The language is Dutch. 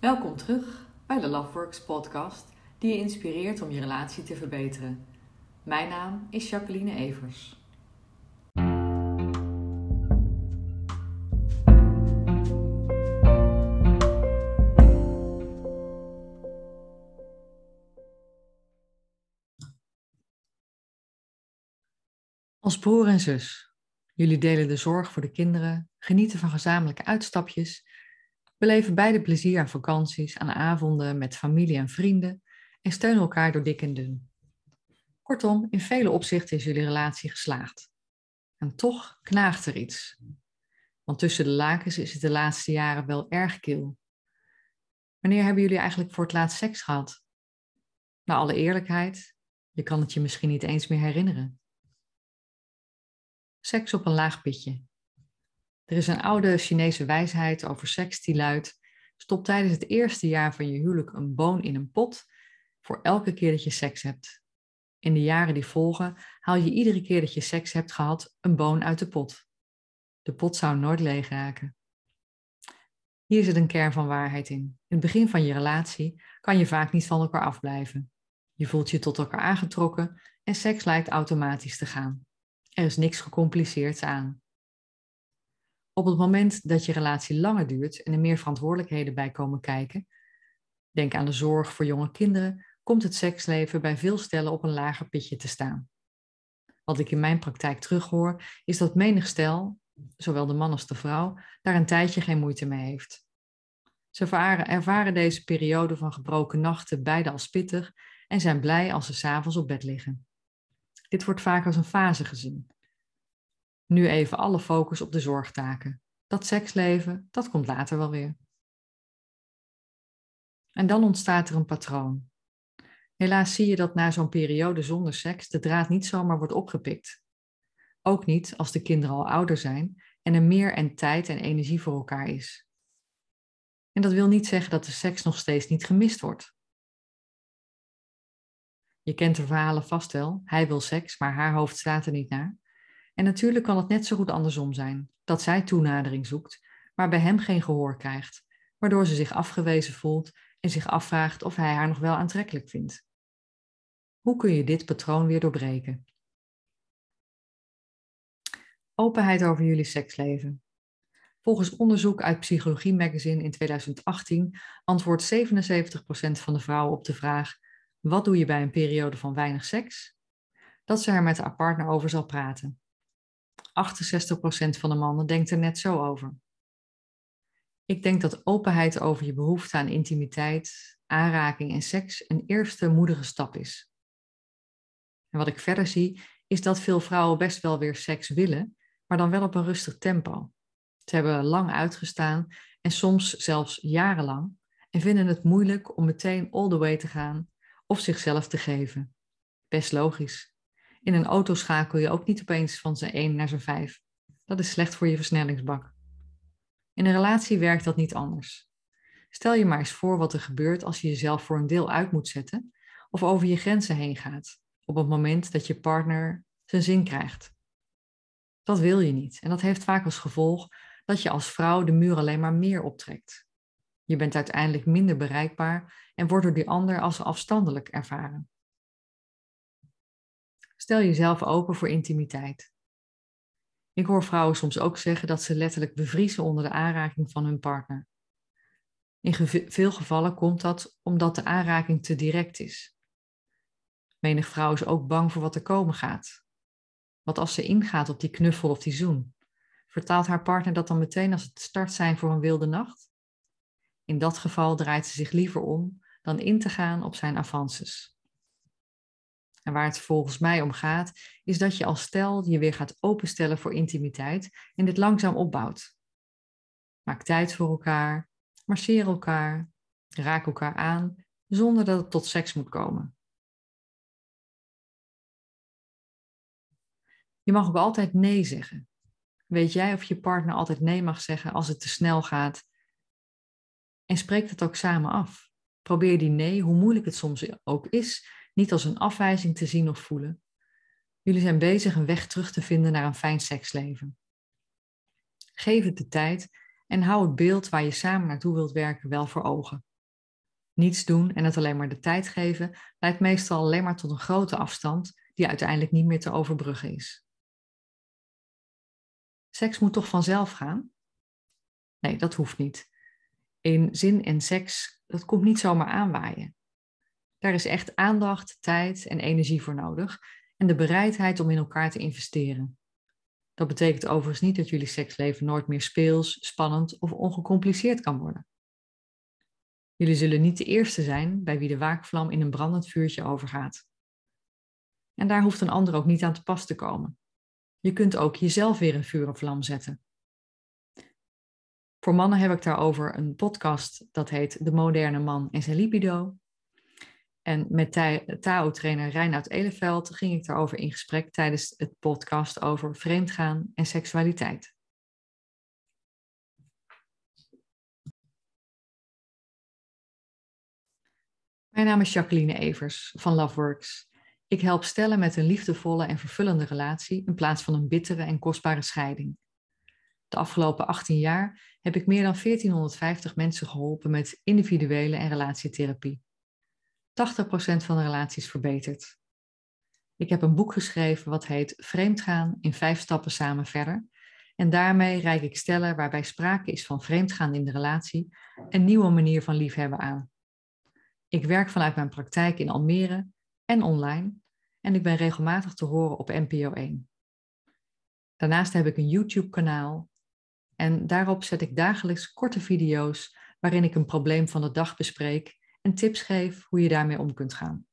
Welkom terug bij de Loveworks podcast, die je inspireert om je relatie te verbeteren. Mijn naam is Jacqueline Evers. Als broer en zus. Jullie delen de zorg voor de kinderen, genieten van gezamenlijke uitstapjes, beleven beide plezier aan vakanties, aan avonden met familie en vrienden en steunen elkaar door dik en dun. Kortom, in vele opzichten is jullie relatie geslaagd. En toch knaagt er iets. Want tussen de lakens is het de laatste jaren wel erg kil. Wanneer hebben jullie eigenlijk voor het laatst seks gehad? Na alle eerlijkheid, je kan het je misschien niet eens meer herinneren. Seks op een laag pitje. Er is een oude Chinese wijsheid over seks die luidt: stop tijdens het eerste jaar van je huwelijk een boon in een pot voor elke keer dat je seks hebt. In de jaren die volgen haal je iedere keer dat je seks hebt gehad een boon uit de pot. De pot zou nooit leeg raken. Hier zit een kern van waarheid in. In het begin van je relatie kan je vaak niet van elkaar afblijven. Je voelt je tot elkaar aangetrokken en seks lijkt automatisch te gaan. Er is niks gecompliceerds aan. Op het moment dat je relatie langer duurt en er meer verantwoordelijkheden bij komen kijken, denk aan de zorg voor jonge kinderen, komt het seksleven bij veel stellen op een lager pitje te staan. Wat ik in mijn praktijk terughoor, is dat menig stel, zowel de man als de vrouw, daar een tijdje geen moeite mee heeft. Ze ervaren deze periode van gebroken nachten beide als pittig en zijn blij als ze s'avonds op bed liggen. Dit wordt vaak als een fase gezien. Nu even alle focus op de zorgtaken. Dat seksleven, dat komt later wel weer. En dan ontstaat er een patroon. Helaas zie je dat na zo'n periode zonder seks de draad niet zomaar wordt opgepikt. Ook niet als de kinderen al ouder zijn en er meer en tijd en energie voor elkaar is. En dat wil niet zeggen dat de seks nog steeds niet gemist wordt. Je kent de verhalen vast wel. Hij wil seks, maar haar hoofd staat er niet naar. En natuurlijk kan het net zo goed andersom zijn, dat zij toenadering zoekt, maar bij hem geen gehoor krijgt, waardoor ze zich afgewezen voelt en zich afvraagt of hij haar nog wel aantrekkelijk vindt. Hoe kun je dit patroon weer doorbreken? Openheid over jullie seksleven. Volgens onderzoek uit Psychologie Magazine in 2018 antwoordt 77% van de vrouwen op de vraag: wat doe je bij een periode van weinig seks? Dat ze er met haar partner over zal praten. 68% van de mannen denkt er net zo over. Ik denk dat openheid over je behoefte aan intimiteit, aanraking en seks een eerste moedige stap is. En wat ik verder zie, is dat veel vrouwen best wel weer seks willen, maar dan wel op een rustig tempo. Ze hebben lang uitgestaan en soms zelfs jarenlang en vinden het moeilijk om meteen all the way te gaan of zichzelf te geven. Best logisch. In een auto schakel je ook niet opeens van zijn 1 naar zijn 5. Dat is slecht voor je versnellingsbak. In een relatie werkt dat niet anders. Stel je maar eens voor wat er gebeurt als je jezelf voor een deel uit moet zetten of over je grenzen heen gaat op het moment dat je partner zijn zin krijgt. Dat wil je niet en dat heeft vaak als gevolg dat je als vrouw de muur alleen maar meer optrekt. Je bent uiteindelijk minder bereikbaar en wordt door die ander als afstandelijk ervaren. Stel jezelf open voor intimiteit. Ik hoor vrouwen soms ook zeggen dat ze letterlijk bevriezen onder de aanraking van hun partner. In veel gevallen komt dat omdat de aanraking te direct is. Menig vrouw is ook bang voor wat er komen gaat. Wat als ze ingaat op die knuffel of die zoen? Vertaalt haar partner dat dan meteen als het start zijn voor een wilde nacht? In dat geval draait ze zich liever om dan in te gaan op zijn avances. En waar het volgens mij om gaat, is dat je als stel je weer gaat openstellen voor intimiteit en dit langzaam opbouwt. Maak tijd voor elkaar, marcheer elkaar, raak elkaar aan, zonder dat het tot seks moet komen. Je mag ook altijd nee zeggen. Weet jij of je partner altijd nee mag zeggen als het te snel gaat? En spreek het ook samen af. Probeer die nee, hoe moeilijk het soms ook is, niet als een afwijzing te zien of voelen. Jullie zijn bezig een weg terug te vinden naar een fijn seksleven. Geef het de tijd en hou het beeld waar je samen naartoe wilt werken wel voor ogen. Niets doen en het alleen maar de tijd geven leidt meestal alleen maar tot een grote afstand die uiteindelijk niet meer te overbruggen is. Seks moet toch vanzelf gaan? Nee, dat hoeft niet. In zin en seks, dat komt niet zomaar aanwaaien. Daar is echt aandacht, tijd en energie voor nodig en de bereidheid om in elkaar te investeren. Dat betekent overigens niet dat jullie seksleven nooit meer speels, spannend of ongecompliceerd kan worden. Jullie zullen niet de eerste zijn bij wie de waakvlam in een brandend vuurtje overgaat. En daar hoeft een ander ook niet aan te pas te komen. Je kunt ook jezelf weer een vuur vlam zetten. Voor mannen heb ik daarover een podcast dat heet De Moderne Man en zijn libido. En met Tao-trainer Reinoud Eleveld ging ik daarover in gesprek tijdens het podcast over vreemdgaan en seksualiteit. Mijn naam is Jacqueline Evers van Loveworks. Ik help stellen met een liefdevolle en vervullende relatie in plaats van een bittere en kostbare scheiding. De afgelopen 18 jaar heb ik meer dan 1450 mensen geholpen met individuele en relatietherapie. 80% van de relaties verbeterd. Ik heb een boek geschreven wat heet Vreemdgaan in vijf stappen samen verder. En daarmee reik ik stellen waarbij sprake is van vreemdgaan in de relatie een nieuwe manier van liefhebben aan. Ik werk vanuit mijn praktijk in Almere en online en ik ben regelmatig te horen op NPO 1. Daarnaast heb ik een YouTube-kanaal en daarop zet ik dagelijks korte video's waarin ik een probleem van de dag bespreek en tips geef hoe je daarmee om kunt gaan.